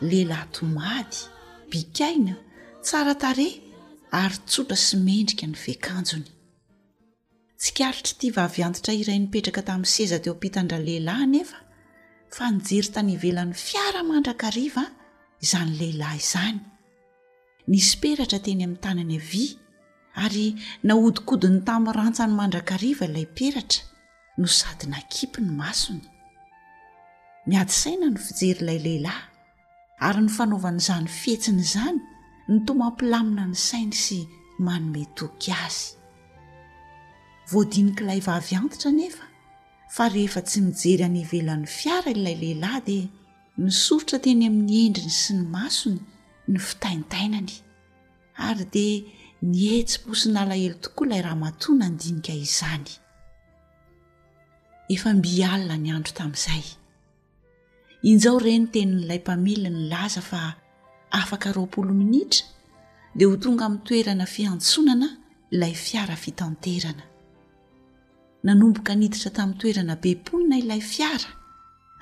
Lehilahy tomady, bikaina, tsara tarehy ary tsotra sy mendrika ny fiakanjony. Tsikaritr'ity vavy antitra iray nipetraka tamin'ny seza teo ampitan-dralehilahy anefa fa nijery tany ivelan'ny fiara mandrakariva izany lehilahy izany. Nisy peratra teny amin'ny tanany havia, ary nahodinkodiny tamin'ny rantsany mandrakariva ilay peratra, no sady nakipy ny masony. Niady saina ny fijery ilay lehilahy, ary ny fanaovany izany fihetsiny izany no toa mampilamina ny sainy sy manome toky azy. Voadinik'ilay vavy antitra anefa fa rehefa tsy mijery any ivelan'ny fiara ilay lehilahy dia Nisoritra teny amin'ny endriny sy ny masony ny fitaintainany, ary dia nihetsi-po sy nalahelo tokoa ilay ramatoa nandinika izany. Efa mby alina ny andro tamin'izay. Injao re ny tenin'ilay mpamily nilaza fa afaka roapolo minitra dia ho tonga amin'ny toerana fiantsonana ilay fiara fitanterana. Nanomboka niditra tamin'ny toerana be mponina ilay fiara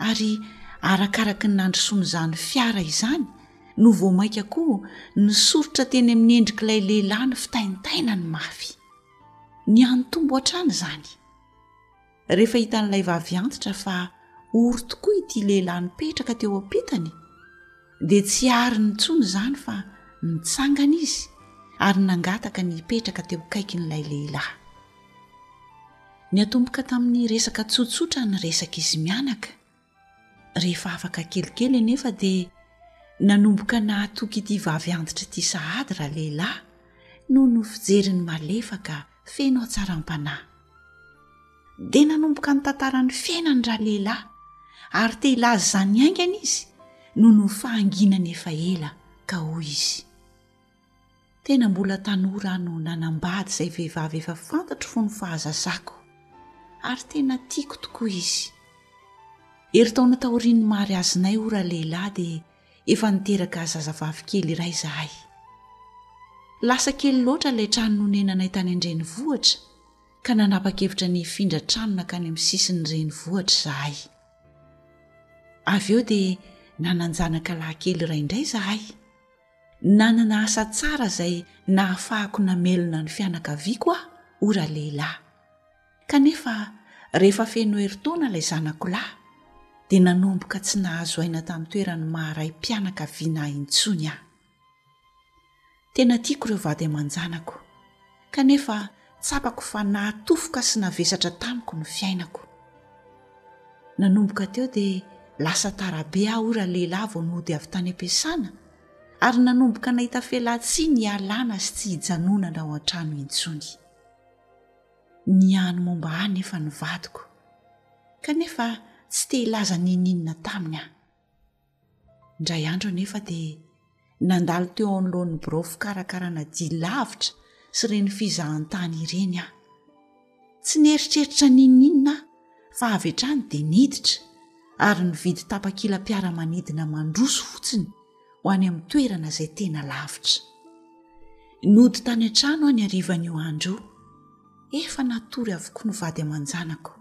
ary arakaraky ny nandrosoan'izany fiara izany no vao mainka koa nisoritra teny amin'ny endrik'ilay lehilahy ny fitaintaina ny mafy. Niantombo hatrany izany. Rehefa hitan'ilay vavy antitra fa ory tokoa ity lehilahy nipetraka teo am-pitany dia tsy ary nitsony izany fa nitsangana izy ary nangataka ny hipetraka teo kaikin'ilay lehilahy. Niatomboka tamin'ny resaka tsotsotra ny resak'izy mianaka. Rehefa afaka kelikely anefa dia nanomboka nahatoky ity vavy antitra ity sahady ralehilahy noho ny fijeriny malefaka feno hatsaram-panahy. Dia nanomboka nitantara ny fiainany ralehilahy ary te hilaza izany haingana izy noho ny fahanginany efa ela ka hoy izy. Tena mbola tanora aho no nanambady izay vehivavy efa fantatro fony fahazazako, ary tena tiako tokoa izy. Herintaona taorian'ny mariazinay ho ralehilahy dia efa niteraka zazavavy kely iray izahay. Lasa kely loatra ilay trano nonenanay tany an-drenivohitra, ka nanapa-kevitra ny hifindra trano nankany amin'ny sisin'ny renivohitra izahay. Avy eo dia nanan-janaka lahy kely iray indray izahay. Nanana asa tsara izay nahafahako namelona ny fianakaviako aho ho ralehilahy. Kanefa, rehefa feno herintaona ilay zanako lahy, dia nanomboka tsy nahazo aina tamin'ny toeran'ny maha-raim-pianakaviana ahy intsony aho. Tena tiako ireo vady aman-janako. Kanefa tsapako fa nahatofoka sy navesatra tamiko ny fiainako. Nanomboka teo dia lasa tara be aho ralehilahy vao nody avy tany am-piasana ary nanomboka nahita fialan-tsiny hialana sy tsy hijanonana ao an-trano intsony. Niany momba ahy nefa ny vadiko, kanefa tsy te hilaza n'inon'inona taminy aho. Indray andro anefa dia nandalo teo anoloan'ny birao fikarakarana dia lavitra sy ireny fizahantany ireny aho. Tsy nieritreritra n'inon'inona aho fa avy hatrany dia niditra ary nividy tapakilam-piaramanidina mandroso fotsiny ho any amin'ny toerana izay tena lavitra. Nody tany an-trano aho ny harivan'io andro io. Efa natory avokoa ny vady aman-janako.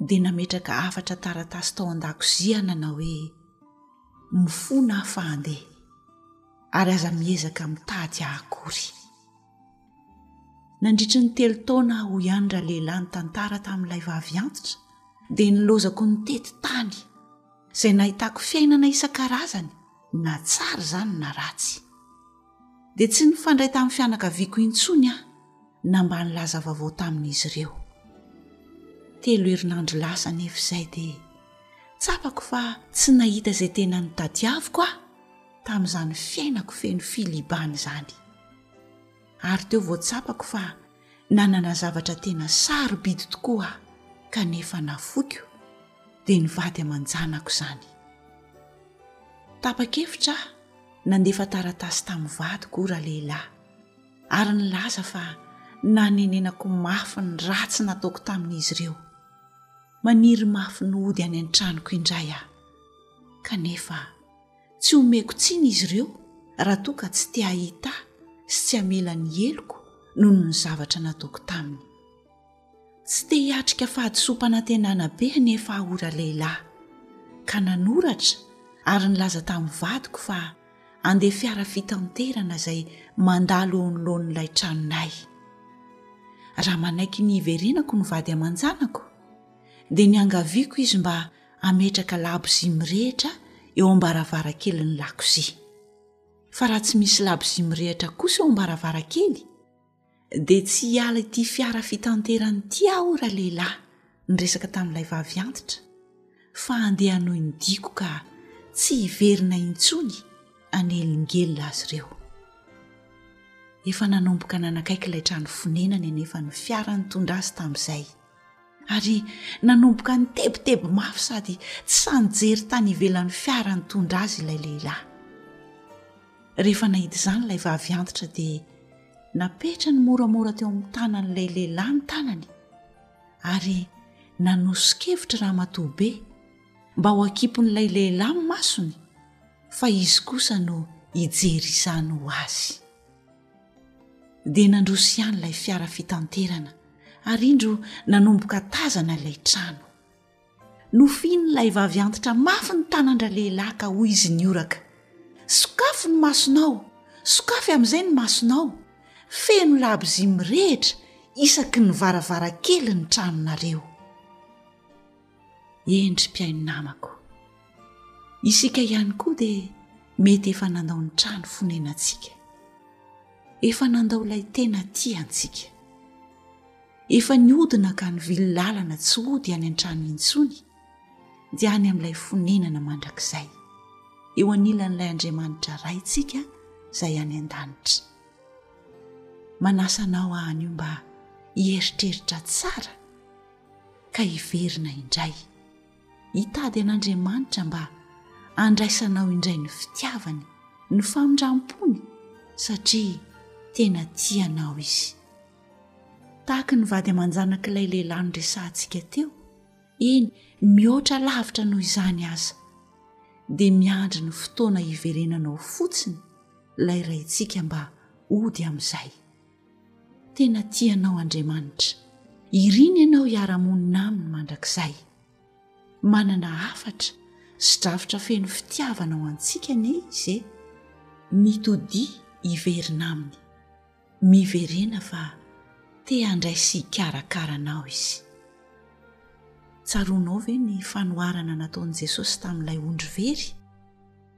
dia nametraka hafatra taratasy tao an-dakozia nanao hoe mifona aho fa handeha ary aza miezaka mitady ahy akory. Nandritry ny telo taona aho hoy ihany ralehilahy nitantara tamin'ilay vavy antitra dia nilaozako nitety tany izay nahitako fiainana isan-karazany na tsara izany na ratsy. dia tsy nifandray tamin'ny fianakaviako intsony aho na mba nilaza vaovao tamin'izy ireo. Telo herinandro lasa anefa izay dia tsapako fa tsy nahita izay tena nitadiaviko aho tamin'izany fiainako feno filibana izany. Ary teo vao tsapako fa Nanana zavatra tena sarobidy tokoa aho kanefa nafoiko, dia ny vady aman-janako izany. Tapa-kevitra aho nandefa taratasy tamin'ny vadiko, ho ralehilahy, ary nilaza fa nanenenako mafy ny ratsy nataoko tamin'izy ireo. Maniry mafy ny hody any an-tranoko indray aho, kanefa. Tsy omeko tsiny izy ireo raha toa ka tsy te hahita ahy sy tsy hamela ny heloko noho ny zavatra nataoko taminy. Tsy te hiatrika fahadisoam-panantenana be anefa aho ralehilahy, ka nanoratra ary nilaza tamin'ny vadiko fa handeha fiara fitanterana izay mandalo eo anoloan'ilay tranonay. Raha manaiky ny hiverenako ny vady aman-janako, dia niangaviako izy mba hametraka labozia mirehitra eo am-baravarankelin'ny lakozia. Fa raha tsy misy labozia mirehitra kosa eo am-baravarakely, dia tsy hiala ity fiara fitanterana ity aho ralehilahy, niresaka tamin'ilay vavy antitra, fa handeha hanohy ny diako ka tsy hiverina intsony hanelingelina azy ireo. Efa nanomboka nanakaiky ilay trano fonenany anefa ny fiara nitondra azy tamin'izay. ary nanomboka nitebiteby mafy sady tsy sahy nijery tany ivelan'ny fiara nitondra azy ilay lehilahy. Rehefa nahita izany ilay vavy antitra dia napetrany moramora teo amin'ny tanan'ilay lehilahy ny tanany ary nanoso-kevitra ramatoa be mba ho ankipon'ilay lehilahy ny masony fa izy kosa no hijery izany ho azy. dia nandroso ihany ilay fiara fitanterana ary indro nanomboka tazana ilay trano nofihin' ilay vavy antitra mafy ny tanan-dralehilahy ka hoy izy nioraka sokafy ny masonao sokafy amin'izay ny masonao feno labozia mirehitra isaky ny varavara kely ny tranonareo Hendry mpihaino namako. Isika ihany koa dia mety efa nandao ny trano fonenantsika. Efa nandao ilay tena tia antsika. Efa niodina ka nivily lalana tsy hody any an-trano intsony dia any amin'ilay fonenana mandrakizay, eo anilan'ilay Andriamanitra Raintsika izay any an-danitra. Manasa anao aho anio mba hieritreritra tsara ka hiverina indray hitady an'Andriamanitra mba handraisanao indray ny fitiavany, ny famindram-pony satria tena tia anao izy. Tahaka ny vady aman-janak'ilay lehilahy noresahantsika teo, eny mihoatra lavitra noho izany aza, dia miandry ny fotoana hiverenanao fotsiny ilay Raintsika mba hody amin'izay. Tena tia anao Andriamanitra. Irina ianao hiara-monina aminy mandrakizay. Manana hafatra sy drafitra feno fitiavana ho antsika anie Izy e. Mitodia hiverina Aminy. Miverena fa te handray sy hikarakara anao Izy. Tsaroanao ve ny fanoharana nataon'i Jesosy tamin'ilay ondry very?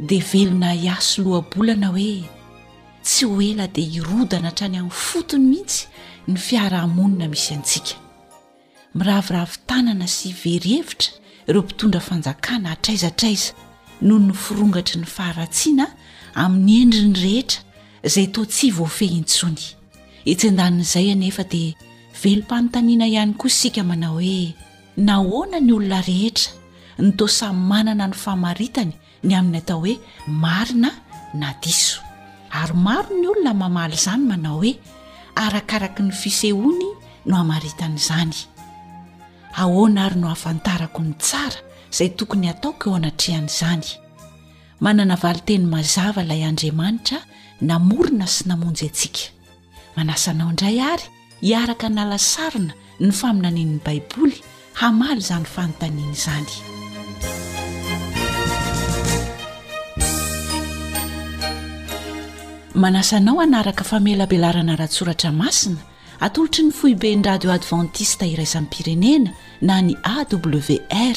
dia velona hiasy lohabolana hoe tsy ho ela dia hirodana hatrany amin'ny fotony mihitsy ny fiarahamonina misy antsika. Miraviravy tanana sy very hevitra ireo mpitondra fanjakana hatraiza hatraiza noho ny firongatry ny faharatsiana amin'ny endriny rehetra izay toa tsy voafehy intsony. Etsy andanin'izay anefa dia velom-panontaniana ihany koa isika manao hoe Nahoana ny olona rehetra no toa samy manana ny famaritany ny amin'ny atao hoe marina na diso? Ary maro ny olona mamaly izany manao hoe, Arakaraky ny fisehoany no hamaritany izany. Ahoana àry no hahafantarako ny tsara izay tokony hataoko eo anatrehan'izany? Manana valin-teny mazava ilay Andriamanitra namorona sy namonjy antsika. Manasa anao indray àry hiaraka hanala sarona ny faminanian'ny Baiboly hamaly izany fanontaniana izany. Manasa anao hanaraka famelabelarana ara-tsoratra masina atolotry ny foiben-dRadio Advantista Iraisam-pirenena na ny AWR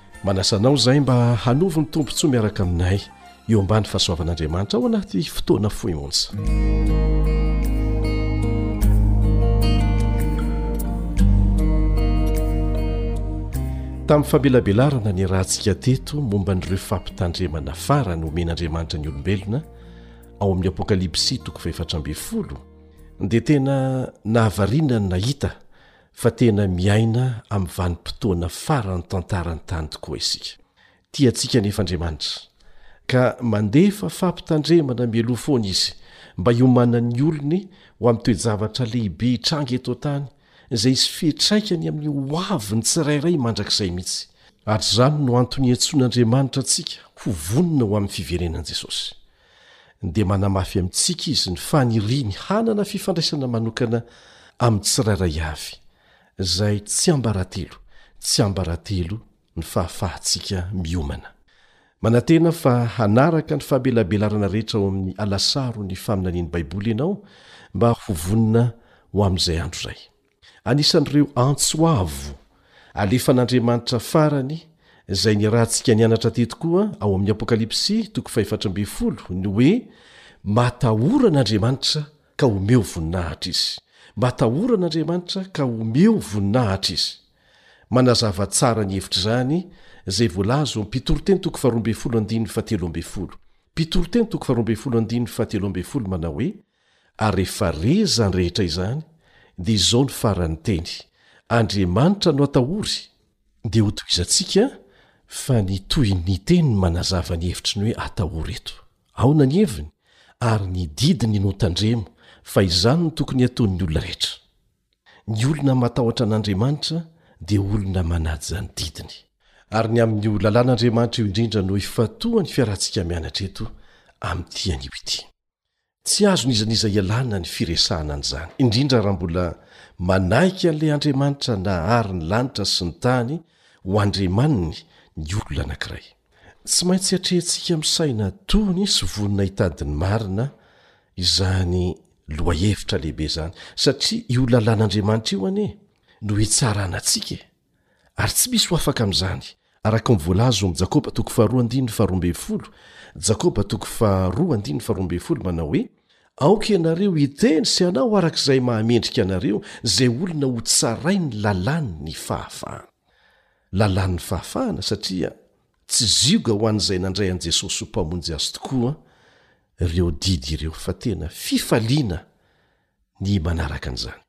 Manasa anao izahay mba hanovo ny tombontsoa miaraka aminay eo ambany fahasoavan'Andriamanitra ao anaty fotoana fohy monja. tamin'ny famelabelarana ny rahantsika teto momba an'ireo fampitandremana farany homen'andriamanitra ny olombelona ao amin'ny apokalypsy toko fahefatra ambe folo dia tena nahavariana ny nahita fa tena miaina amin'ny vanim-potoana faran'ny tantaran'ny tany tokoa isika. Tia antsika anefa Andriamanitra, ka mandefa fampitandremana mialoha foana izy mba hiomanan'ny olony ho amin'ny toe-javatra lehibe hitranga eto an-tany, izay hisy fiantraikany amin'ny hoavin'ny tsirairay mandrakizay mihitsy. Ary izany no antony iantsoan'Andriamanitra antsika ho vonona ho amin'ny fiverenan'i Jesosy. dia manamafy amintsika izy ny faniriany hanana fifandraisana manokana amin'ny tsirairay avy, izay tsiambaratelo, tsiambaratelo ny fahafahantsika miomana. Manantena fa hanaraka ny famelabelarana rehetra ao amin'ny alasaron'ny faminanian'ny Baiboly ianao mba ho vonona ho amin'izay andro izay. Anisan'ireo antso avo alefan'Andriamanitra farany izay niarahantsika nianatra teto koa ao amin'ny Apokalypsy toko fahefatra ambin'ny folo ny hoe Matahorana Andriamanitra ka omeo voninahitra Izy. Matahorana Andriamanitra ka omeo voninahitra Izy. Manazava tsara ny hevitr'izany izay voalaza ao amin'ny Mpitoriteny toko faharoa ambin'ny folo andininy fahatelo ambin'ny folo. Mpitoriteny toko faharoa ambin'ny folo andininy fahatelo ambin'ny folo manao hoe, Ary rehefa re izany rehetra izany, dia izao no faran'ny teny, Andriamanitra no atahory! Dia hotohizantsika fa ny tohin'ny teny no manazava ny hevitry ny hoe atahory eto. Aona ny heviny? Ary ny didiny no tandremo, fa izany no tokony hataon'ny olona rehetra. Ny olona matahotra an'Andriamanitra dia olona manaja ny didiny. Ary ny amin'io lalàn'Andriamanitra io indrindra no ifantohan'ny fiarahantsika mianatra eto amin'ity anio ity. Tsy azon' iza n'iza ialana ny firesahana an'izany, indrindra raha mbola manaiky an'ilay Andriamanitra nahary ny lanitra sy ny tany ho andriamaniny ny olona anankiray. Tsy maintsy atrehintsika amin'ny saina tony sy vonona hitady ny marina izany lohahevitra lehibe izany, satria io lalàn'Andriamanitra io anie no hitsarana antsika e! Ary tsy misy ho afaka amin'izany, araka ny voalaza ao amin'ny Jakoba toko faharoa andininy faharoa ambin'ny folo, Jakoba toko faharoa andininy faharoa ambin'ny folo, manao hoe, Aoka ianareo hiteny sy hanao araka izay mahamendrika anareo izay olona hotsarain'ny lalàn'ny fahafahana. Lalàn'ny fahafahana satria tsy zioga ho an'izay nandray an'i Jesosy ho Mpamonjy azy tokoa ireo didy ireo fa tena fifaliana ny manaraka an'izany.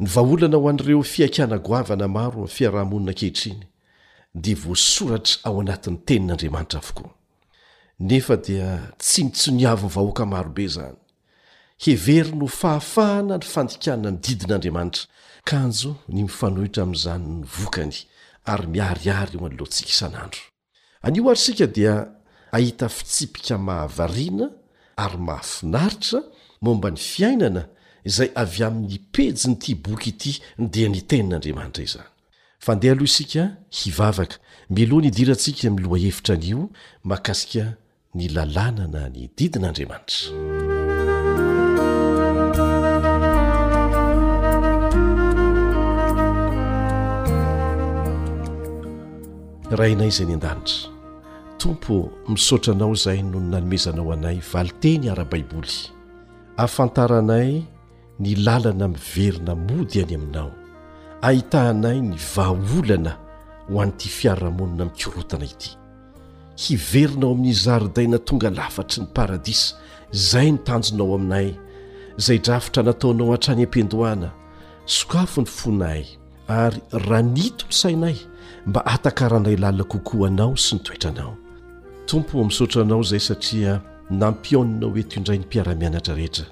Ny vahaolana ho an'ireo fihaikana goavana maro amin'ny fiaraha-monina ankehitriny dia voasoratra ao anatin'ny Tenin'Andriamanitra avokoa. Nefa dia tsy mitsoniavon'ny vahoaka marobe izany. Heveriny ho fahafahana ny fandikana ny didin'Andriamanitra. Kanjo ny mifanohitra amin'izany ny vokany, ary miharihary eo anoloantsika isan'andro. Anio ary isika dia ahita fitsipika mahavariana ary mahafinaritra momba ny fiainana izay avy amin'ny pejin'ity boky ity dia ny Tenin'Andriamanitra izany. Fandeha aloha isika hivavaka, mialoha ny hidirantsika amin'ny lohahevitra anio mahakasika ny lalàna na ny didin'Andriamanitra. Rainay izay ny an-danitra, Tompo misaotra Anao izay no nanomezanao anay valinteny ara-baiboly ahafantaranay ny lalana miverina mody any aminao ahitahanay ny vahaolana ho an'ity fiarahamonina mikorotana ity hiverina ao amin'ny zaridaina tonga lafatry ny paradisa izay ny tanjonao aminay izay drafitra nataonao hatrany am-piandohana sokafo ny fonay ary raha nito ny sainay mba hatakaranay lalina kokoa anao sy ny toetranao tompo misaotra anao izay satria nampionona ho eto indray ny mpiara-mianatra rehetra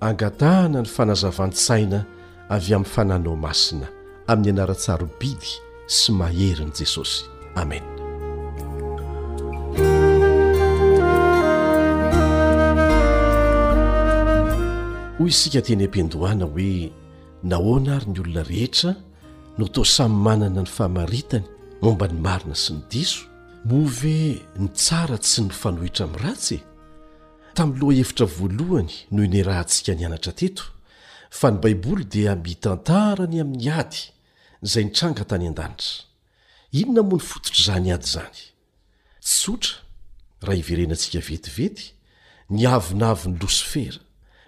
Angatahana ny fanazavan-tsaina avy amin'ny fananao masina, amin'ny anaran-tsarobidy sy maherin'i Jesosy. Amena. Hoy isika teny am-piandohana hoe nahoana ary ny olona rehetra no toa samy manana ny famaritany momba ny marina sy ny diso? Moa ve ny tsara tsy mifanohitra amin'ny ratsy e? Tamin'ny lohahevitra voalohany no inerahantsika nianatra teto fa ny Baiboly dia mitantara ny amin'ny ady izay nitranga tany an-danitra. Inona moa ny fototr'izany ady izany? Tsotra, raha iverenantsika vetivety, ny avonavon'i Losifera,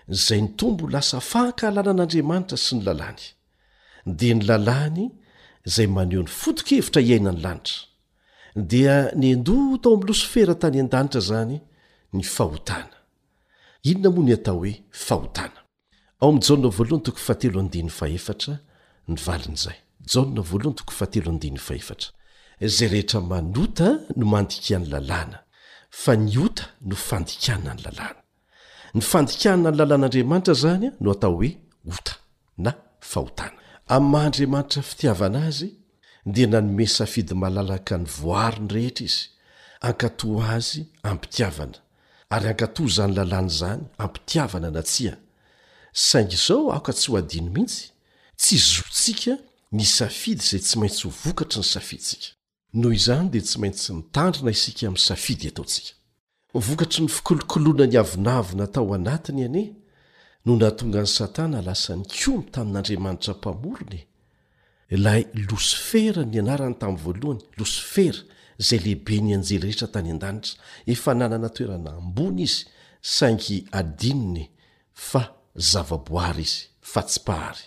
izay nitombo ho lasa fankahalana an'Andriamanitra sy ny lalàny. Dia ny lalàny izay maneho ny foto-kevitra iainan'ny lanitra. dia nendoa tao amin'ny losifera tany an-danitra izany ny fahotana. Inona moa ny atao hoe fahotana? Ao amin'ny Jaona voalohany toko fahatelo andininy fahefatra ny valin'izay. Jaona voalohany toko fahatelo andininy fahefatra. Izay rehetra manota no mandika ny lalàna, fa ny ota no fandikana ny lalàna. Ny fandikana ny lalàn'Andriamanitra izany no atao hoe ota, na fahotana. Amin'ny maha Andriamanitra fitiavana azy, dia nanome safidy malalaka ny voariny rehetra izy, hankatò azy am-pitiavana, ary hankatò izany lalàna izany am-pitiavana na tsia. Saingy izao aoka tsy ho adino mihitsy, tsy zontsika ny hisafidy izay tsy maintsy ho vokatry ny safidintsika. Noho izany dia tsy maintsy mitandrina isika amin'ny safidy ataontsika. Vokatry ny fikolokoloana ny avonavona tao anatiny anie no nahatonga an'i Satana lasa nikomy tamin'Andriamanitra Mpamorony e! Ilay Losifera ny anarany tamin'ny voalohany, Losifera, izay lehiben'ny anjely rehetra tany an-danitra. Efa nanana toerana ambony izy, saingy hadinony fa zavaboary izy, fa tsy mpahary.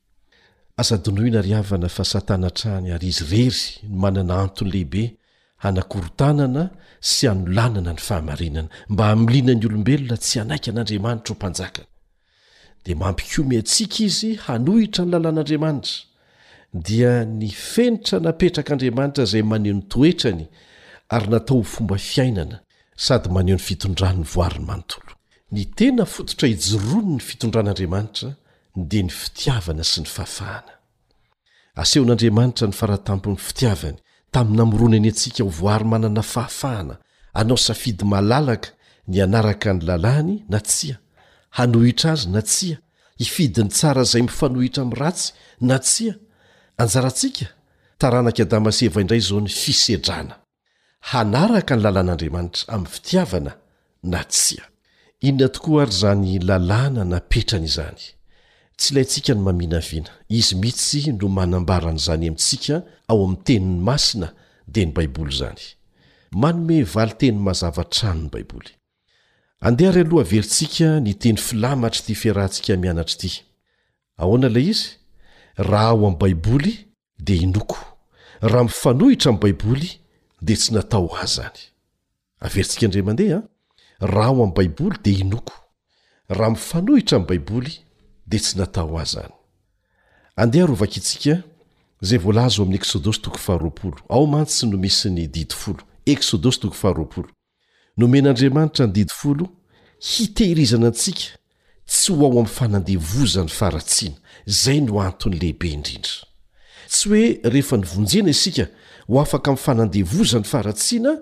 Aza adinoina ry havana fa satana hatrany ary izy irery no manana antony lehibe hanakorontanana sy hanolanana ny fahamarinana mba hamiliana ny olombelona tsy hanaiky an'Andriamanitra ho mpanjakany. Dia mampikomy antsika izy hanohitra ny lalàn'Andriamanitra, dia ny fenitra napetrak'Andriamanitra izay maneho ny toetrany ary natao ho fomba fiainana sady maneho ny fitondran'ny voariny manontolo. Ny tena fototra ijoroan'ny fitondran'Andriamanitra dia ny fitiavana sy ny fahafahana. Asehon'Andriamanitra ny faratampon'ny fitiavany tamin'ny namoronany antsika ho voary manana fahafahana hanao safidy malalaka ny hanaraka ny lalàny na tsia, hanohitra azy na tsia, hifidy ny tsara izay mifanohitra amin'ny ratsy na tsia. Anjarantsika, taranak'i Adama sy Eva indray izao ny fisedrana. Hanaraka ny lalàn'Andriamanitra amin'ny fitiavana na tsia. Inona tokoa àry izany lalàna napetrany izany? Tsy ilaintsika ny maminavina. Izy mihitsy no manambara an'izany amintsika ao amin'ny Teniny masina, dia ny Baiboly izany. Manome valin-teny mazava hatrany ny Baiboly. Andeha àry aloha averintsika ny teny filamatr'ity fiarahantsika mianatra ity. Ahoana ilay izy? Raha ao amin'ny Baiboly dia inoako, raha mifanohitra amin'ny Baiboly, dia tsy natao ho ahy izany. Averintsika indray mandeha, Raha ao amin'ny Baiboly, dia inoako. Raha mifanohitra amin'ny Baiboly, dia tsy natao ho ahy izany. Andeha ary hovakintsika izay voalaza ao amin'ny Eksodosy toko faharoapolo. Ao mantsy no misy ny didy folo. Eksodosy toko faharoapolo. Nomen'Andriamanitra ny Didy Folo hitehirizana antsika tsy ho ao amin'ny fanandevozan'ny faharatsiana. Izay no antony lehibe indrindra. Tsy hoe rehefa novonjena isika ho afaka amin'ny fanandevozan'ny faharatsiana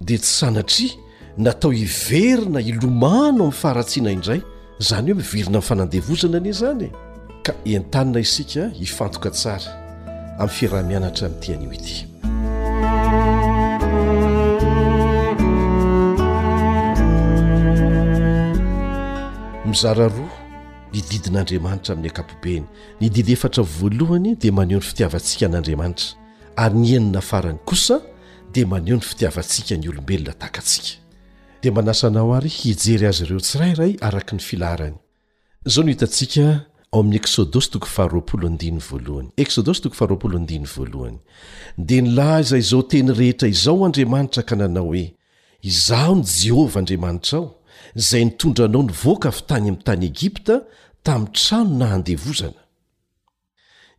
dia tsy sanatria natao hiverina hilomano amin'ny faharatsiana indray, Izany hoe miverina amin'ny fanandevozana anie izany e! Ka entanina isika hifantoka tsara amin'ny fiaraha-mianatra amin'ity anio ity. Mizara roa ny didin'Andriamanitra amin'ny ankapobeny. Ny didy efatra voalohany dia maneho ny fitiavantsika an'Andriamanitra, ary ny enina farany kosa dia maneho ny fitiavantsika ny olombelona tahaka antsika. dia manasa anao àry hijery azy ireo tsirairay araka ny filaharany. Izao no hitantsika ao amin'ny Eksodosy toko faharoapolo andininy voalohany, Eksodosy toko faharoapolo andininy voalohany, Dia nilaza izao teny rehetra izao Andriamanitra ka nanao hoe, Izaho ny Jehovah Andriamanitrao, izay nitondra anao nivoaka avy tany amin'ny tany Egypta, tamin'ny trano nahandevozana.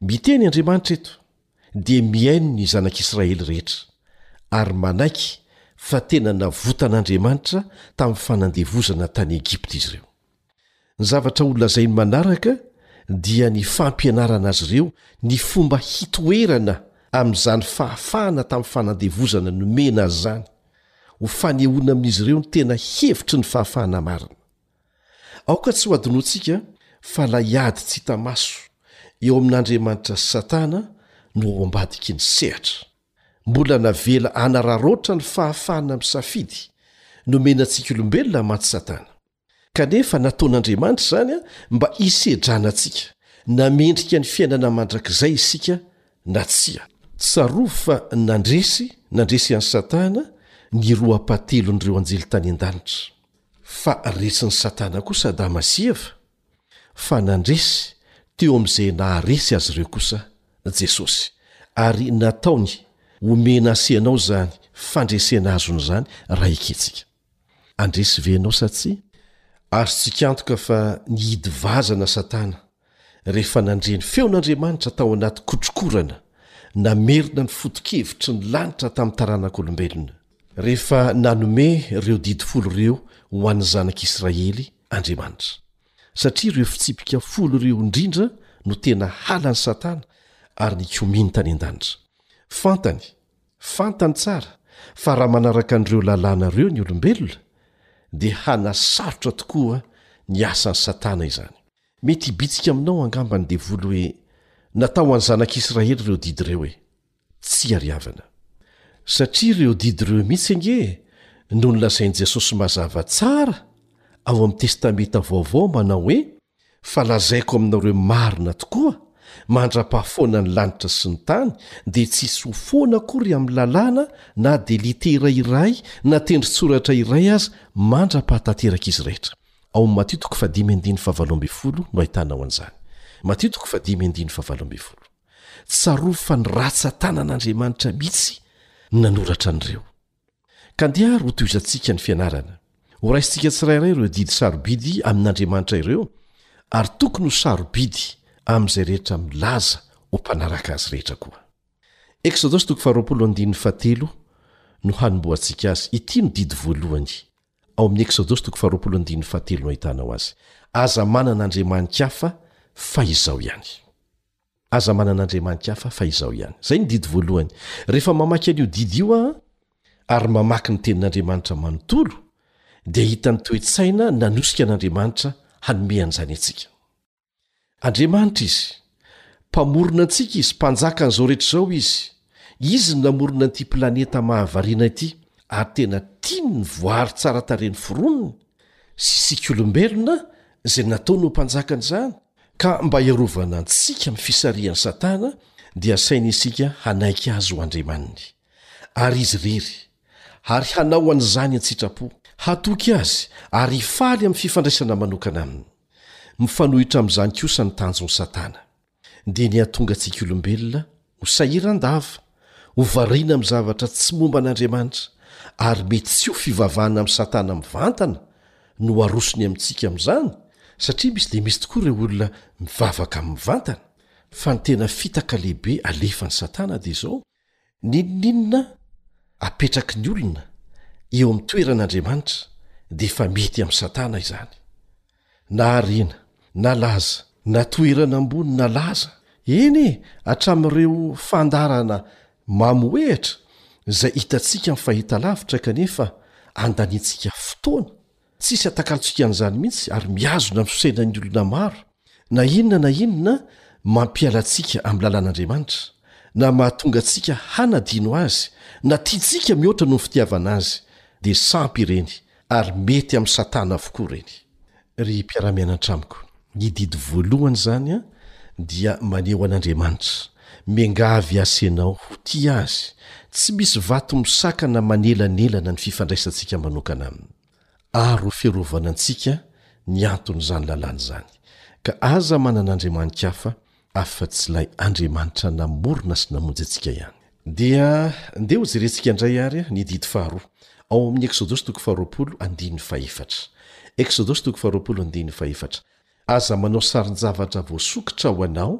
Miteny Andriamanitra eto dia mihaino ny zanak'Israely rehetra, ary manaiky fa tena navotan'Andriamanitra tamin'ny fanandevozana tany Egypta izy ireo. Ny zavatra holazainy manaraka dia ny fampianarana azy ireo ny fomba hitoerana amin'izany fahafahana tamin'ny fanandevozana nomena azy izany, ho fanehoana amin'izy ireo ny tena hevitry ny fahafahana marina. Aoka tsy ho adinoantsika fa ilay ady tsy hita maso eo amin'Andriamanitra sy Satana no ao ambadiky ny sehatra. Mbola navela hanararaotra ny fahafahana misafidy nomena antsika olombelona mantsy Satana. Kanefa nataon'Andriamanitra izany mba hisedrana antsika, na mendrika ny fiainana mandrakizay isika na tsia. Tsarovy fa nandresy nandresy an'i Satana ny roa-pahatelon'ireo anjely tany an-danitra. Fa resin'i Satana kosa Adama sy Eva, fa nandresy teo amin'izay naharesy azy ireo kosa Jesosy, ary nataony homena aseanao izany fandresena azony izany raha ekentsika. Handresy ve ianao sa tsia? Azontsika antoka fa nihidy vazana Satana. rehefa nandre ny feon'Andriamanitra tao anaty kotrokorana namerina ny foto-kevitry ny lanitra tamin'ny taranak'olombelona, rehefa nanome ireo Didy Folo ireo ho an'ny zanak'Israely Andriamanitra. Satria ireo fitsipika folo ireo indrindra no tena halan'i Satana ary nikomiany tany an-danitra. Fantany, fantany tsara, fa raha manaraka an'ireo lalàna ireo ny olombelona, dia hanasarotra tokoa ny asan'i Satana izany. Mety hibitsika aminao angamba ny devoly hoe natao ho an'ny zanak'Israely ireo didy ireo e! Tsy ary havana. Satria ireo didy ireo mihitsy ange no nolazain'i Jesosy mazava tsara ao amin'ny Testamenta Vaovao manao hoe, Fa lazaiko aminareo marina tokoa, mandra-pahafoana ny lanitra sy ny tany dia tsy hisy ho foana akory amin'ny Lalàna na dia litera iray na tendrin-tsoratra iray aza mandra-pahataterak'izy rehetra. Ao amin'ny Matio toko fahadimy andininy fahavalo ambin'ny folo no ahitana ao an'izany. Matio toko fahadimy andininy fahavalo ambin'ny folo. Tsarovy fa ny ratsan-tanan'Andriamanitra mihitsy no nanoratra an'ireo. Ka andeha ary hotohizantsika ny fianarana. Horaisintsika tsirairay ireo didy sarobidy amin'Andriamanitra ireo ary tokony ho sarobidy amin'izay rehetra milaza ho mpanaraka Azy rehetra koa. Eksodosy toko faharoapolo andininy fahatelo no hanombohantsika azy. Ity no didy voalohany Ao amin'ny Eksodosy toko faharoapolo andininy fahatelo no ahitanao azy. Aza manana andriamanin-kafa fa Izaho ihany. Aza manana andriamanin-kafa fa Izaho ihany. Izay ny didy voalohany. Rehefa mamaky an'io didy io aho ary mamaky ny Tenin'Andriamanitra manontolo dia hita ny toe-tsaina nanosika an'Andriamanitra hanome an'izany antsika. Andriamanitra Izy. Mpamorona antsika Izy, Mpanjakan'izao rehetra izao Izy. Izy no namorona an'ity planeta mahavariana ity, ary tena tiany ny voary tsara tarehy noforoniny, sy isika olombelona izay nataony ho mpanjakan'izany. Ka mba hiarovana antsika amin'ny fisarihan'i Satana, dia asainy isika hanaiky Azy ho Andriamaniny, ary Izy irery, ary hanao an'izany an-tsitrapo, hatoky Azy, ary hifaly amin'ny fifandraisana manokana Aminy. Mifanohitra amin'izany kosa ny tanjon'i Satana, dia ny hahatonga antsika olombelona ho sahiran-dava, ho variana amin'ny zavatra tsy momba an'Andriamanitra, ary mety tsy ho fivavahana amin'i Satana mivantana no arosony amintsika amin'izany, satria misy dia misy tokoa ireo olona mivavaka mivantana, fa ny tena fitaka lehibe alefan'i Satana dia izao, N'inon'inona apetraky ny olona eo amin'ny toeran'Andriamanitra dia efa mety amin'i Satana izany. Na harena, na laza, na toerana ambony na laza, eny e, hatramin'ireo fandaharana mamohehatra izay hitantsika amin'ny fahitalavitra kanefa andaniantsika fotoana Tsisy atakantsika an'izany mihitsy ary mihazona amin'ny fisainan'ny olona maro na inona na inona mampiala antsika amin'ny lalan'Andriamanitra na mahatonga antsika hanadino Azy na tiantsika mihoatra noho ny fitiavana Azy dia sampy ireny ary mety amin'i Satana avokoa ireny. Ry mpiara-mianatra amiko, Ny didy voalohany izany dia maneho an'Andriamanitra, Miangavy Azy ianao ho tia Azy, tsy misy vato misakana manelanelana ny fifandraisantsika manokana Aminy. Ary ho fiarovana antsika ny anton'izany lalàna izany. Ka aza manana andriamani-kafa afa-tsy ilay Andriamanitra namorona sy namonjy antsika ihany. Dia ndeha hojerentsika indray ary ny didy faharoa, ao amin'ny Eksodosy toko faharoapolo andininy fahefatra. Eksodosy toko faharoapolo andininy fahefatra, Aza manao sarin-javatra voasokitra ho anao,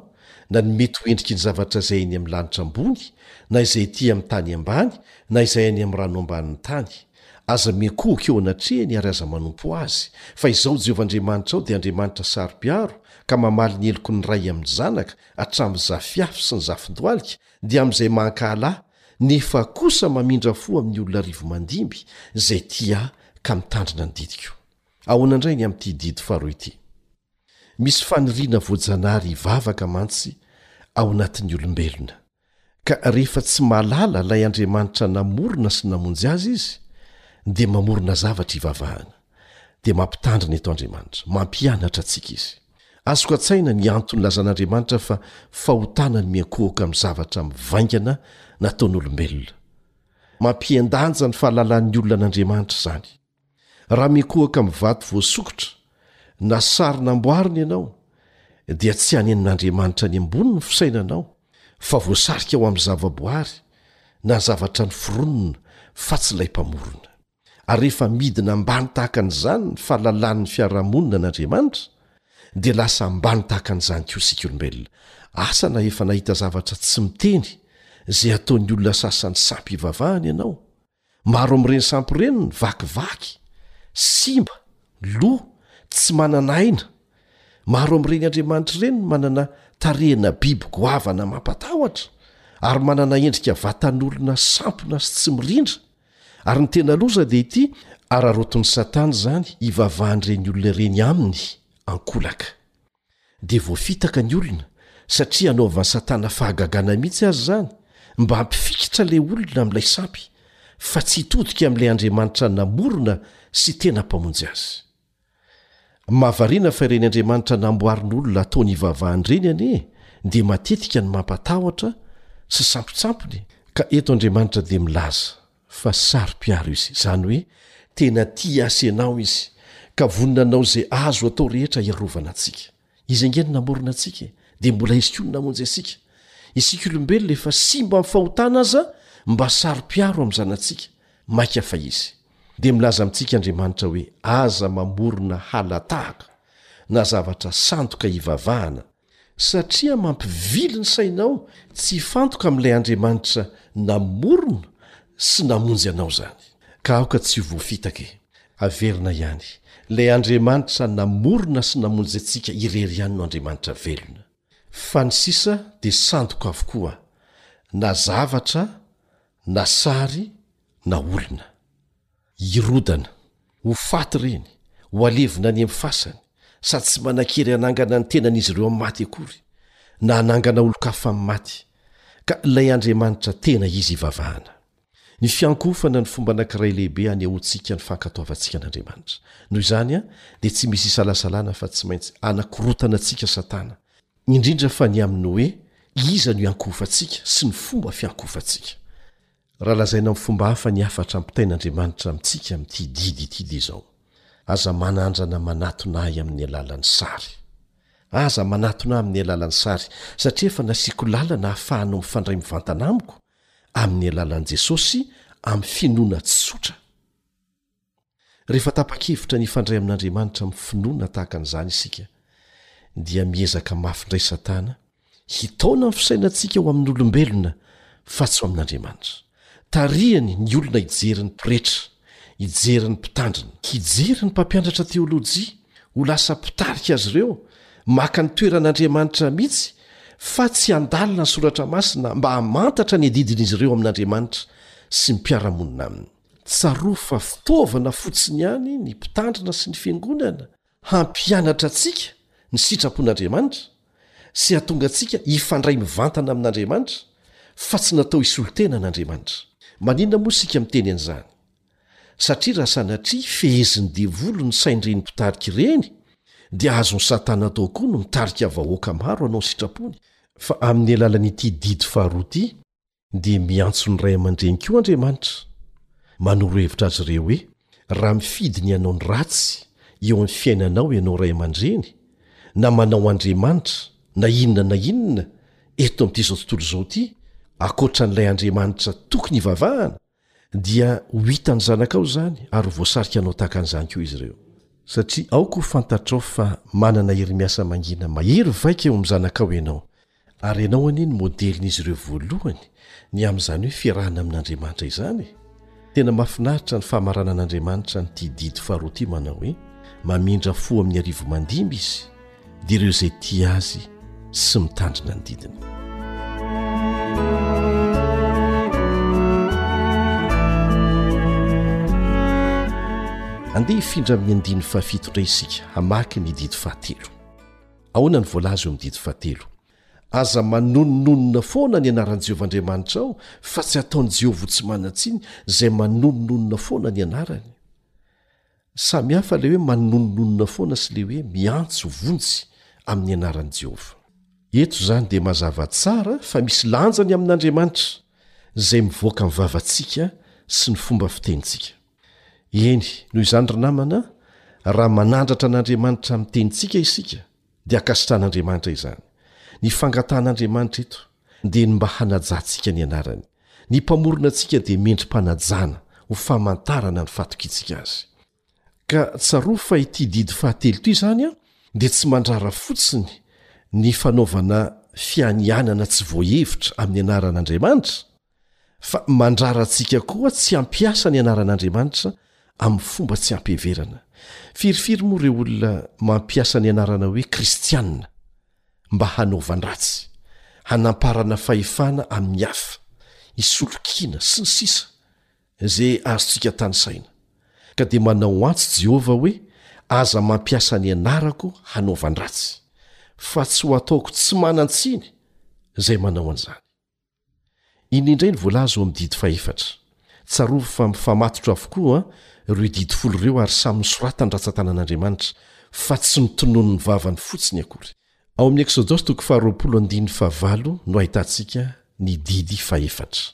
na ny mety ho endriky ny zavatra izay eny amin'ny lanitra ambony, na izay ety amin'ny tany ambany, na izay any amin'ny rano ambanin'ny tany. Aza miankohoka eo anatrehany ary aza manompo azy, fa Izaho Jehovah Andriamanitrao dia Andriamanitra saro-piaro, ka mamaly ny heloky ny ray amin'ny zanaka, hatramin'ny zafiafy sy ny zafin-dohalika, dia amin'izay mahankahala Ahy, nefa kosa mamindra fo amin'ny olona arivo mandimby, izay tia Ahy ka mitandrina ny didiko. Ahoana indray ny amin'ity didy faharoa ity? Misy faniriana voajanahary hivavaka mantsy ao anatin'ny olombelona. Ka rehefa tsy mahalala ilay Andriamanitra namorona sy namonjy azy izy dia mamorona zavatra ivavahana. Dia mampitandrina eto Andriamanitra, mampianatra antsika izy. Azoko an-tsaina ny antony lazan'Andriamanitra fa fahotana ny miankohoka amin'ny zavatra mivaingana nataon'olombelona. Mampihen-danja ny fahalalan'ny olona an'Andriamanitra izany. Raha mikohaka amin'ny vato voasokitra na sary namboarina ianao, dia tsy hanenin'Andriamanitra any ambony ny fisainanao, fa voasarika ho amin'ny zavaboary na zavatra noforonina, fa tsy ilay Mpamorona. Ary rehefa midina ambany tahaka an'izany ny fahalalàn'ny fiarahamonina an'Andriamanitra, dia lasa ambany tahaka an'izany koa isika olombelona. Asa na efa nahita zavatra tsy miteny izay ataon'ny olona sasany sampy hivavahana ianao? Maro amin'ireny sampy ireny ny vakivaky, simba, lo, tsy manana aina. Maro amin'ireny andriamanitra ireny no manana tarehina biby goavana mampatahotra ary manana endrika vatan'olona sampona sy tsy mirindra. Ary ny tena loza dia ity, araraotin'i Satana izany hivavahan'ireny olona ireny aminy an-kolaka. Dia voafitaka ny olona satria anaovan'i satana fahagagana mihitsy aza izany mba hampifikitra ilay olona amin'ilay sampy fa tsy hitodika amin'ilay Andriamanitra namorona sy tena mpamonjy azy. Mahavariana fa ireny Andriamanitra namboarin'olona ataony hivavahany ireny anie dia matetika no mampatahotra sy sampitsampiny ka eto Andriamanitra dia milaza Fa saro-piaro izy, izany hoe tena tia hiasa ianao izy, ka vonona hanao izay azo atao rehetra hiarovana antsika. Izy ange no namorona antsika e! Dia mbola izy koa no namonjy antsika. Isika olombelona efa simba amin'ny fahotana aza mba saro-piaro amin'ny zanatsika, maika fa izy. Dia milaza amintsika Andriamanitra hoe aza mamorona hala-tahaka, na zavatra sandoka hivavahana, Satria mampivily ny sainao tsy hifantoka amin'ilay Andriamanitra namorona sy namonjy anao izany. Ka aoka tsy ho voafitaka e! Averina ihany, ilay Andriamanitra namorona sy namonjy antsika irery ihany no Andriamanitra velona. Fa ny sisa dia sandoka avokoa, na zavatra, na sary, na olona. Hirodana. Ho faty ireny. Ho alevina any amin'ny fasany. Sady tsy manan-kery hanangana ny tenan'izy ireo amin'ny maty akory, na hanangana olon-kafa amin'ny maty. Ka ilay Andriamanitra tena Izy ivavahana. Ny fiankohofana no fomba anankiray lehibe hanehoantsika ny fankatoavantsika an'Andriamanitra. Noho izany, dia tsy misy isalasalana fa tsy maintsy hanakorontana antsika Satana, indrindra fa ny amin'ny hoe iza no iankohofantsika sy ny fomba fiankohofantsika. Raha lazaina amin'ny fomba hafa ny hafatra ampitain'Andriamanitra amintsika amin'ity didy ity dia izao, Aza manandrana manatona ahy amin'ny alalan'ny sary. Aza manatona ahy amin'ny alalan'ny sary, satria efa nasiako lalana ahafahanao mifandray mivantana amiko amin'ny alalan'i Jesosy amin'ny finoana tsotra. Rehefa tapa-kevitra ny hifandray amin'Andriamanitra amin'ny finoana tahaka an'izany isika, dia miezaka mafy indray Satana hitaona ny fisainantsika ho amin'olombelona fa tsy ho amin'Andriamanitra. Tarihany ny olona hijery ny pretra, hijery ny mpitandrina, hijery ny mpampianatra teolojia ho lasa mpitarika azy ireo maka ny toeran'Andriamanitra mihitsy fa tsy handalina ny Soratra Masina mba hamantatra ny adidin'izy ireo amin'Andriamanitra sy ny mpiara-monina aminy. Tsarovy fa fitaovana fotsiny ihany ny Mpitandrina sy ny Fiangonana hampianatra antsika ny sitrapon'Andriamanitra sy hahatonga antsika hifandray mivantana amin'Andriamanitra fa tsy natao hisolo tena an'Andriamanitra. Maninona moa isika miteny an'izany? Satria raha sanatria fehezin'ny devoly ny sain'ireny mpitarika ireny dia azon'i Satana atao koa ny mitarika vahoaka maro hanao ny sitrapony fa amin'ny alalan'ity didy faharoa ity dia miantso ny ray aman-dreny koa Andriamanitra, manoro hevitra azy ireo hoe, Raha mifidy ny hanao ny ratsy eo amin'ny fiainanao ianao ray aman-dreny, na manao andriamanitra na inona na inona eto amin'ity izao tontolo izao ity, ankoatra an'ilay Andriamanitra tokony hivavahana, dia ho hitan'ny zanakao izany ary ho voasarika hanao tahaka an'izany koa izy ireo. Satria aoka ho fantatrao fa manana herimiasa mangina mahery vaika eo amin'ny zanakao ianao, ary ianao anie no modelin'izy ireo voalohany ny amin'izany hoe fiarahana amin'Andriamanitra izany e! Tena mahafinaritra ny famaranan'Andriamanitra an'ity didy faharoa ity manao hoe, Mamindra fo amin'ny arivo mandimby Izy, dia ireo izay tia azy sy mitandrina ny didiny andeha hifindra amin'ny andiny fahafito indray isika hamaky ny didy fahatelo ahoana ny voalaza eo amin'ny didy fahatelo aza manonononona foana ny anaran'i jehovah andriamanitra ao fa tsy ataon'i jehovah ho tsy manan-tsiny izay manonononona foana ny anarany Samy hafa ilay hoe manonononona foana sy ilay hoe miantso vonjy amin'ny anaran'i Jehovah. Eto izany dia mazava tsara fa misy lanjany amin'Andriamanitra izay mivoaka amin'ny vavantsika sy ny fomba fitenintsika. Eny, noho izany ry namana, raha manandratra an'Andriamanitra amin'ny tenintsika isika, dia ankasitrahan'Andriamanitra izany. Ny fangatahan'Andriamanitra eto dia ny mba hanajantsika ny anarany. Ny Mpamorona antsika dia mendri-panajana ho famantarana ny fatokiantsika Azy. Ka tsarovy fa ity didy fahatelo ity izany dia tsy mandrara fotsiny ny fanaovana fianianana tsy voahevitra amin'ny anaran'Andriamanitra, fa mandrara antsika koa tsy hampiasa ny anaran'Andriamanitra amin'ny fomba tsy hampiheverana. Firifiry moa ireo olona mampiasa ny anarana hoe kristiana mba hanaovan-dratsy, hanamparana fahefana amin'ny hafa, hisolokiana, sy ny sisa izay azontsika tanisaina. Ka dia manao antsy Jehovah hoe, Aza mampiasa ny anarako hanaovan-dratsy, fa tsy ho ataoko tsy manan-tsiny izay manao an'izany. Inona indray ny voalaza ao amin'ny didy fahefatra? Tsarovy fa mifamatotra avokoa ireo didy folo ireo ary samy nosoratany ratsan-tanan'Andriamanitra fa tsy notononin'ny vavany fotsiny akory. Ao amin'ny Eksodaosy toko faharoapolo andininy fahavalo no ahitantsika ny didy fahefatra.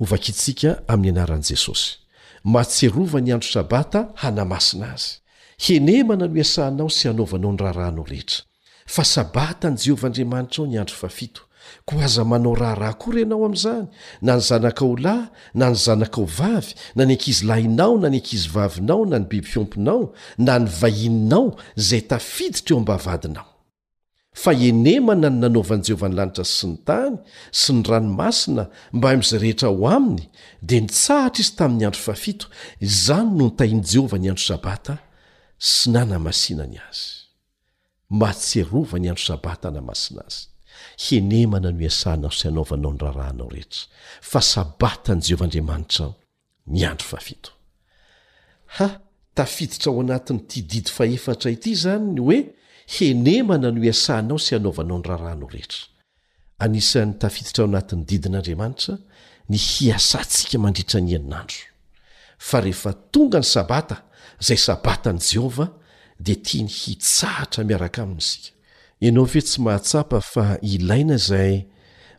Hovakintsika amin'ny anaran'i Jesosy. Mahatsiarova ny andro sabata hanamasina azy. Henemana no iasanao sy hanaovanao ny raharahanao rehetra. Fa Sabata an'i Jehovah Andriamanitrao ny andro fahafito, koa aza manao raharaha akory ianao amin'izany, na ny zanakao lahy na ny zanakao vavy, na ny ankizilahinao na ny ankizivavinao na ny biby fiompinao, na ny vahininao izay tafiditra eo am-bavahadinao. Fa henemana no nanaovan'i Jehovah ny lanitra sy ny tany sy ny ranomasina mbaim'izay rehetra ao aminy, dia nitsahatra izy tamin'ny andro fahafito, izany no nitahian'i Jehovah ny andro Sabata sy nanamasinany azy. mba hahatsiarovany andro sabata na masina azy. Henemana no iasanao sy anaovanao ny raharahanao rehetra, fa sabatan'i Jehovah Andriamanitrao ny andro fahafito. Ha, tafiditra ao anatin'ity didy fahefatra ity izany ny hoe henemana no iasanao sy anaovanao ny raharahanao rehetra. Anisan'ny tafiditra ao anatin'ny didin'Andriamanitra ny hiasantsika mandritra ny herinandro. Fa rehefa tonga ny Sabata, izay Sabatan'i Jehovah, dia tiany hitsahatra miaraka aminy isika. Ianao ve tsy mahatsapa fa ilaina izay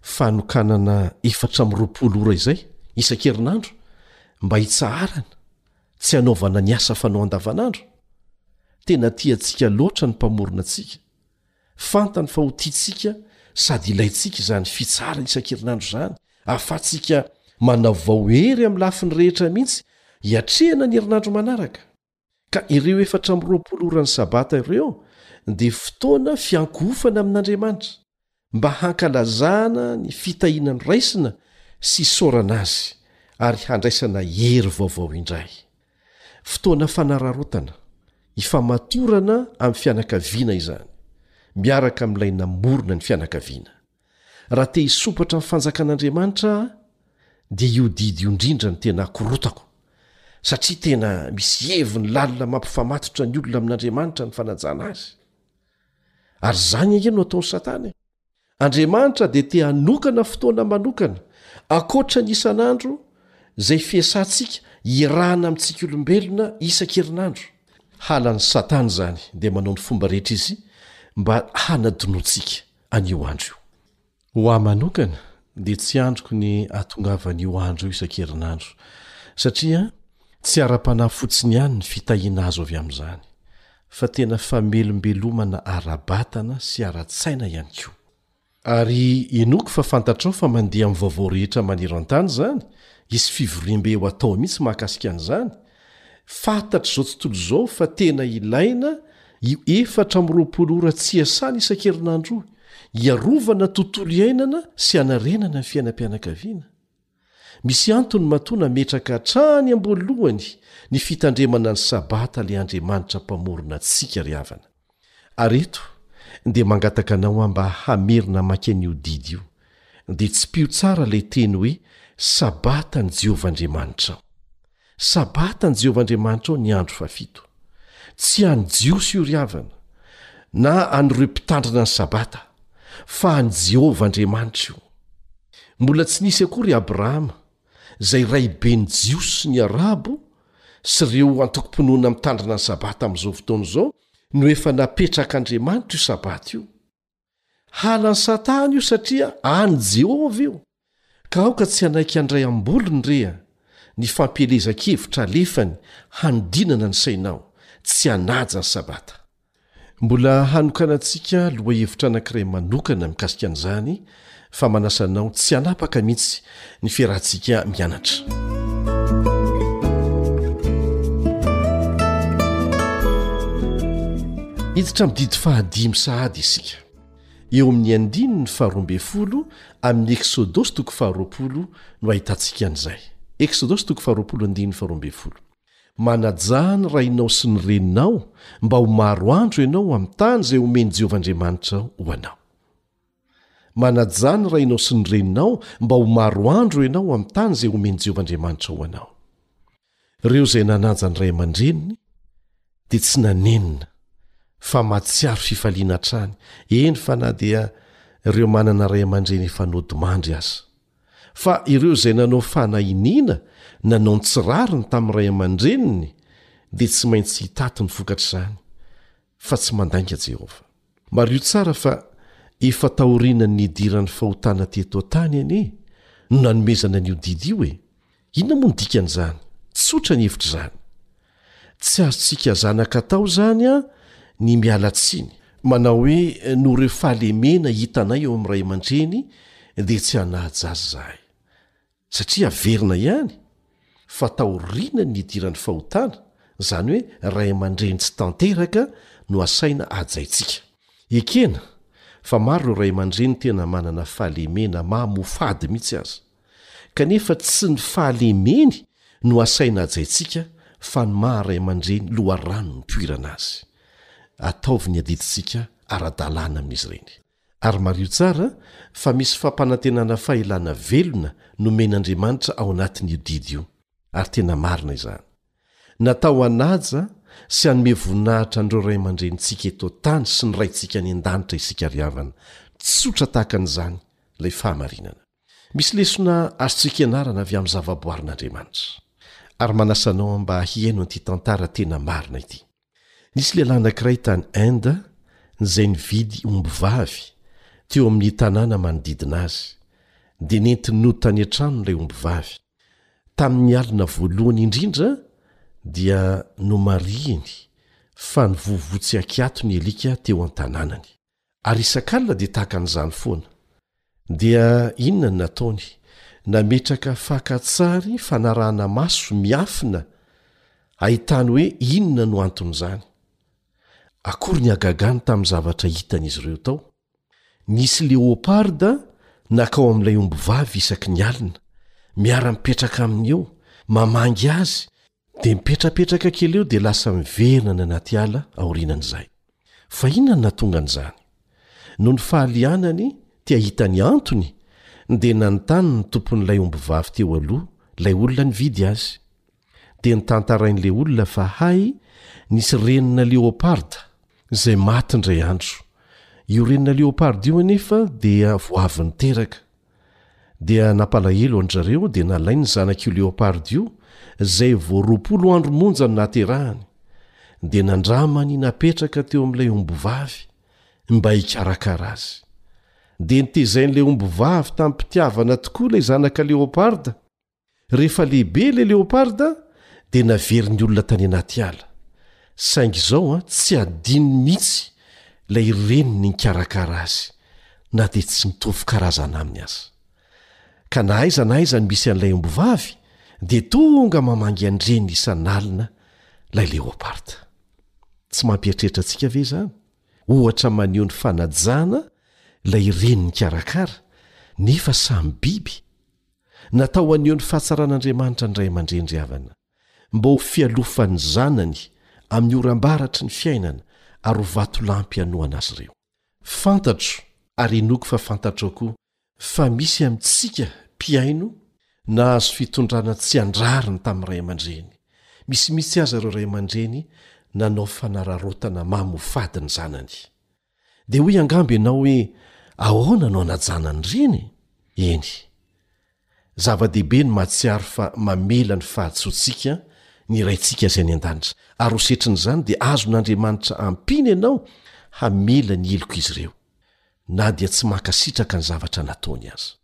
fanokanana efatra amby roapolo ora izay, isan-kerinandro, mba hitsaharana tsy hanaovana ny asa fanao andavanandro? Tena tiantsika loatra ny Mpamorona antsika. Fantany fa ho tiantsika sady ilaintsika izany fitsarana isan-kerinandro izany, ahafahantsika manavao hery amin'ny lafiny rehetra mihitsy hiatrehana ny herinandro manaraka. Ka ireo efatra amby roapolo oran'ny Sabata ireo dia fotoana fiankohofana amin'Andriamanitra, mba hankalazana ny fitahiana noraisina sy isaorana Azy, ary handraisana hery vaovao indray. Fotoana fanararaotana, hifamatorana amin'ny fianakaviana izany, miaraka amin'ilay namorona ny fianakaviana. Raha te hisompatra ny Fanjakan'Andriamanitra aho, dia io didy io indrindra no tena akorotako, satria tena misy heviny lalina mampifamatotra ny olona amin'Andriamanitra ny fanajana azy. Ary izany ange no ataon'i Satana e! Andriamanitra dia te hanokana fotoana manokana, ankoatra ny isan'andro, izay fiesantsika hiarahana amintsika olombelona isan-kerinandro. Halan'i Satana izany, dia manao ny fomba rehetra izy mba hanadinoantsika an'io andro io. Ho ahy manokana, dia tsy andriko ny hahatongavan'io andro io isan-kerinandro, satria tsy ara-panahy fotsiny ihany ny fitahiana azo avy amin'izany. fa tena famelombelomana ara-batana sy ara-tsaina ihany koa. Ary inoako fa fantatrao fa mandeha amin'ny vaovao rehetra maneran-tany izany, hisy fivoriambe ho atao mihitsy mahakasika an'izany. Fantatr'izao tontolo izao fa tena ilaina io efatra amby roapolo ora tsy iasana isan-kerinandro io, hiarovana tontolo iainana sy hanarenana ny fiainam-pianakaviana. Misy antony matoa nametraka hatrany amboalohany ny fitandremana ny Sabata le Andriamanitra Mpamorona antsika ry havana. Ary eto dia mangataka anao aho mba hamerina hamaky an'io didy io, dia tsipio tsara ilay teny hoe Sabata ny Jehovah Andriamanitrao. Sabata an'i Jehovah Andriamanitrao ny andro fahafito. Tsy an'ny Jiosy io ry havana, na an'ireo mpitandrina ny Sabata, fa an'i Jehovah Andriamanitra io. Mbola tsy nisy akory i Abrahama, izay raiben'ny Jiosy sy ny Arabo, sy ireo antokom-pinoana mitandrina ny Sabata amin'izao fotoana izao, no efa napetrak'Andriamanitra io Sabata io. Halan'i Satana io satria an'i Jehovah io, ka aoka tsy hanaiky handray am-bolony re a! Ny fampielezan-kevitra alefany hanodinana ny sainao, tsy hanaja ny Sabata. Mbola hanokanantsika lohahevitra anankiray manokana mikasika an'izany fa manasa anao tsy hanapaka mihitsy ny fiarahantsika mianatra. Hiditra amin'ny didy fahadimy sahady isika, eo amin'ny andininy faharoa ambin'ny folo amin'ny Eksodosy toko faharoapolo no ahitantsika an'izay. Eksodosy toko faharoapolo andininy faharoa ambin'ny folo. Manajà ny rainao sy ny reninao mba ho maro andro ianao amin'ny tany izay omen'i Jehovah Andriamanitra ho anao. Manajà ny rainao sy ny reninao mba ho maro andro ianao amin'ny tany izay homen'i Jehovah Andriamanitrao anao. Ireo izay nanaja ny ray aman-dreniny dia tsy nanenina fa mahatsiaro fifaliana hatrany, eny fa na dia ireo manana ray aman-dreny efa nodimandry aza. Fa ireo izay nanao fanahy iniana, nanao ny tsy rariny tamin'ny ray aman-dreniny dia tsy maintsy hitaty ny vokatr'izany. fa tsy mandainga Jehovah. Mariho tsara fa efa taorianan'ny nidiran'ny fahotana teto an-tany anie no nanomezana an'io didy io e! Inona moa ny dikan'izany? Tsotra ny hevitr'izany. Tsy azontsika zanaka atao izany an ny miala tsiny, manao hoe noho ireo fahalemena hitanay eo amin'ny ray aman-dreny dia tsy hanaja azy izahay. Satria averina ihany fa taoriana ny nidiran'ny fahotana, izany hoe ray aman-dreny tsy tanteraka no asaina hajaintsika. Ekena fa maro ireo ray aman-dreny tena manana fahalemena maha mofady mihitsy aza. Kanefa tsy ny fahalemeny no asaina hajaintsika fa ny maha ray aman-dreny loharano nipoirana azy. Ataovy ny adidintsika ara-dalàna amin'izy ireny. Ary mariho tsara fa misy fampanantenana fahilana velona nomen'Andriamanitra ao anatin'io didy io, ary tena marina izany. Natao hanaja sy hanome voninahitra an'ireo ray aman-drenintsika eto an-tany sy ny Raintsika any an-danitra isika ry havana. Tsotra tahaka an'izany ilay fahamarinana. Misy lesona azontsika ianarana avy amin'ny zavaboarin'Andriamanitra. Ary manasa anao mba hihaino an'ity tantara tena marina ity. Nisy lehilahy anankiray tany Inde izay nividy ombivavy teo amin'ny tanàna manodidina azy, dia nentiny nody tany an-tranony ilay ombivavy. Tamin'ny alina voalohany indrindra dia nomarihiny fa nivovo tsy ankiato ny alika teo an-tanànany. Ary isak'alina dia tahaka an'izany foana. Dia inona no nataony? Nametraka fakantsary fanarahana maso miafina ahitany hoe inona no anton'izany. Akory ny hagagany tamin'ny zavatra hitan'izy ireo tao! Nisy leoparda nakao amin'ilay ombivavy isaky ny alina, miara-mipetraka aminy eo, mamangy azy Dia mipetrapetraka kely eo dia lasa miverina any anaty ala aorianan'izay. Fa inona no nahatonga an'izany? Noho ny fahalianany te hahita ny antony dia nanontany ny tompon'ilay ombivavy teo aloha ilay olona nividy azy. Dia notantarain'ilay olona fa hay nisy renina leopard izay maty indray andro. Io renina leopard io anefa dia vao avy niteraka. Dia nampalahelo an-dry zareo dia nalain'ny zanak'io leopard io izay vao roapolo andro monja no nahaterahany, dia nandramany napetraka teo amin'ilay ombivavy mba hikarakara azy. Dia notezain'ilay ombivavy tamim-pitiavana tokoa ilay zanaka leopard, Rehefa lehibe ilay leopard dia naverin'ny olona tany anaty ala, saingy izao tsy hadinony mihitsy ilay reniny nikarakara azy, na dia tsy mitovy karazana aminy aza. Ka na aiza na aiza no misy an'ilay ombivavy dia tonga mamangy an-dreniny isan'alina ilay leopard. Tsy mampieritreritra antsika ve izany? Ohatra maneho ny fanajana ilay reny nikarakara, nefa samy biby. Natao haneho ny fahatsaran'Andriamanitra ny ray aman-dreny ry havana, mba ho fialofan'ny zanany amin'ny oram-baratry ny fiainana ary ho vatolampy hanohana azy ireo. Fantatro ary inoako fa fantatrao koa fa misy amintsika mpihaino nahazo fitondrana tsy an-drariny tamin'ny ray aman-dreny. Misy mihitsy aza ireo ray aman-dreny nanao fanararaotana mamy ho fady ny zanany. Dia hoy angamba ianao hoe, Ahoana no anajana an'ireny? Eny. Zava-dehibe ny mahatsiaro fa mamela ny fahadisoantsika ny Raintsika izay any An-danitra, ary ho setrin'izany dia azon'Andriamanitra ampiana ianao hamela ny heloka izy ireo, na dia tsy mankasitraka ny zavatra nataony aza.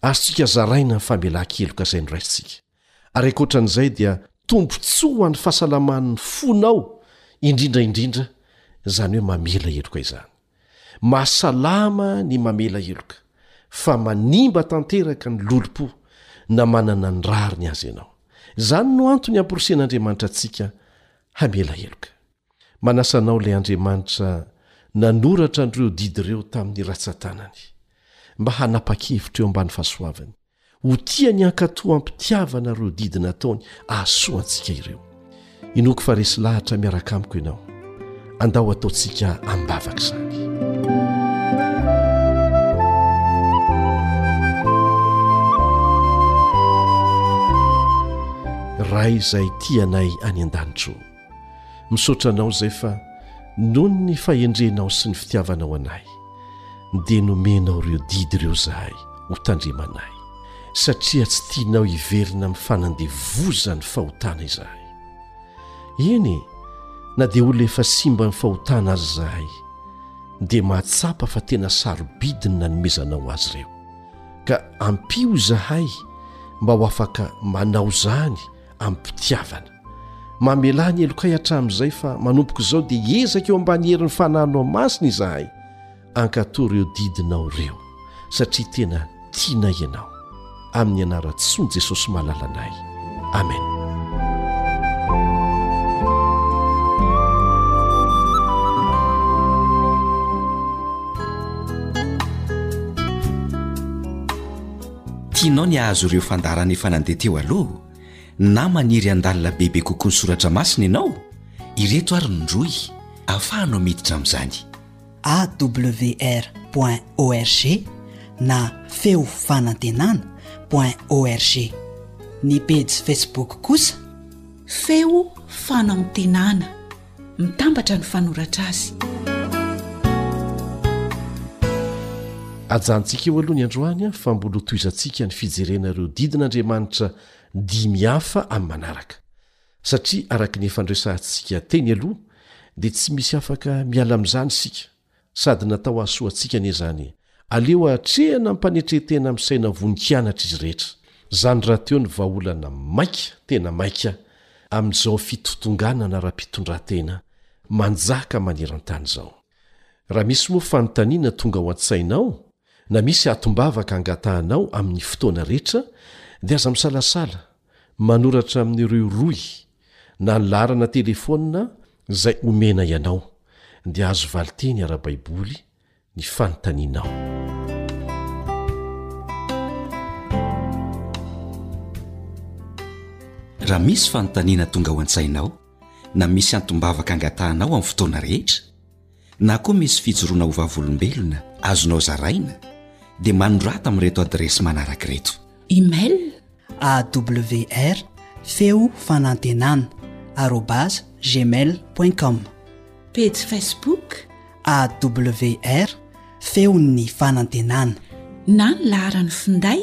Azontsika zaraina ny famelan-keloka izay noraisintsika. Ary ankoatran'izay dia tombontsoa ho an'ny fahasalaman'ny fonao indrindra indrindra izany hoe mamela heloka izany. Mahasalama ny mamela heloka fa manimba tanteraka ny lolompo na manana ny rariny aza ianao. Izany no antony hampirosian'Andriamanitra antsika hamela heloka. Manasa anao ilay Andriamanitra nanoratra an'ireo didy ireo tamin'ny ratsan-tanany mba hanapa-kevitra eo ambany fahasoavany Ho tiany hankatò am-pitiavana ireo didy nataony hahasoa antsika ireo. Inoako fa resy lahatra miaraka amiko ianao. Andao hataontsika am-bavaka izany. Ray izay tia anay any an-danitro. Misaotra anao izay fa noho ny fahendrenao sy ny fitiavanao anay dia nomenao ireo didy ireo izahay ho tandremanay satria tsy tianao hiverina amin'ny fanandevozan'ny fahotana izahay. Eny e, na dia olona efa simba ny fahotana aza izahay dia mahatsapa fa tena sarobidy ny nanomezanao azy ireo ka ampio izahay mba ho afaka manao izany amim-pitiavana. Mamelà ny helokay hatramin'izay fa manomboka izao dia hiezaka eo ambany herin'ny fananao masina izahay hankatò ireo didinao ireo satria tena tianay ianao. Amin'ny anaran-tsoa Jesosy malalanay. Amen. Tianao ny hahazo ireo fandaharana efa nandeha teo aloha, na maniry handalina bebe kokoa ny soratra masina ianao? Ireto ary ny rohy ahafahanao miditra amin'izany. awr point org na feo fanantenana point org. Ny pejy facebook kosa, feo fanantenana. Mitambatra ny fanoratra azy. Ajanontsika eo aloha ny androany fa mbola ho tohizantsika ny fijerena ireo didin'Andriamanitra dimy hafa amin'ny manaraka. Satria araka ny efa niresahantsika teny aloha dia tsy misy afaka miala amin'izany isika. Sady natao hahasoa antsika anie izany e! Aleo atrehina ampanetren-tena amin'ny saina vonon-kianatra izy rehetra. Izany rahateo ny vahaolana maika tena maika amin'izao fitotonganana ara-pitondran-tena manjaka maneran-tany izao. Raha misy moa fanontaniana tonga ao an-tsainao na misy atom-bavaka angatahanao amin'ny fotoana rehetra dia aza misalasala manoratra amin'ireo rohy na ny laharana telefaonina izay omena ianao, dia azo valin-teny ara-baiboly ny fanontanianao. Raha misy fanontaniana tonga ao an-tsainao, na misy antom-bavaka angatahanao amin'ny fotoana rehetra, Na koa misy fijoroana ho vavolombelona azonao zaraina dia manorata amin'ireto adiresy manaraka ireto. Email, awr feo fanantenana arobase gmail point com. Pejy Facebook, awr feon'ny fanantenana. Na ny laharan'ny finday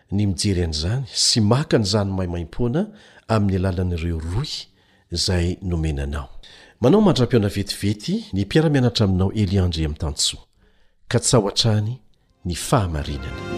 ny mijery an'izany sy maka an'izany maimaimpoana amin'ny alalan'ireo rohy izay nomena anao. Manao mandra-pihaona vetivety ny mpiara-mianatra aminao Elia Andriamtantsoa, katsaho hatrany ny fahamarinana.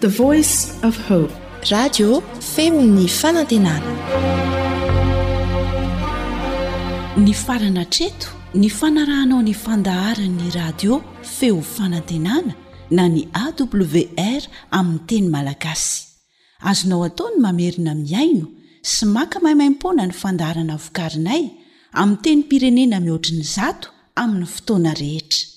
The voice of hope. Radio feo ny fanantenana. Nifarana hatreto ny fanarahanao ny fandaharan'ny radio feo fanantenana na ny AWR amin'ny teny malagasy. Azonao atao ny mamerina mihaino sy maka maimaimpoana ny fandaharana vokarinay amin'ny tenim-pirenena mihoatry ny zato amin'ny fotoana rehetra.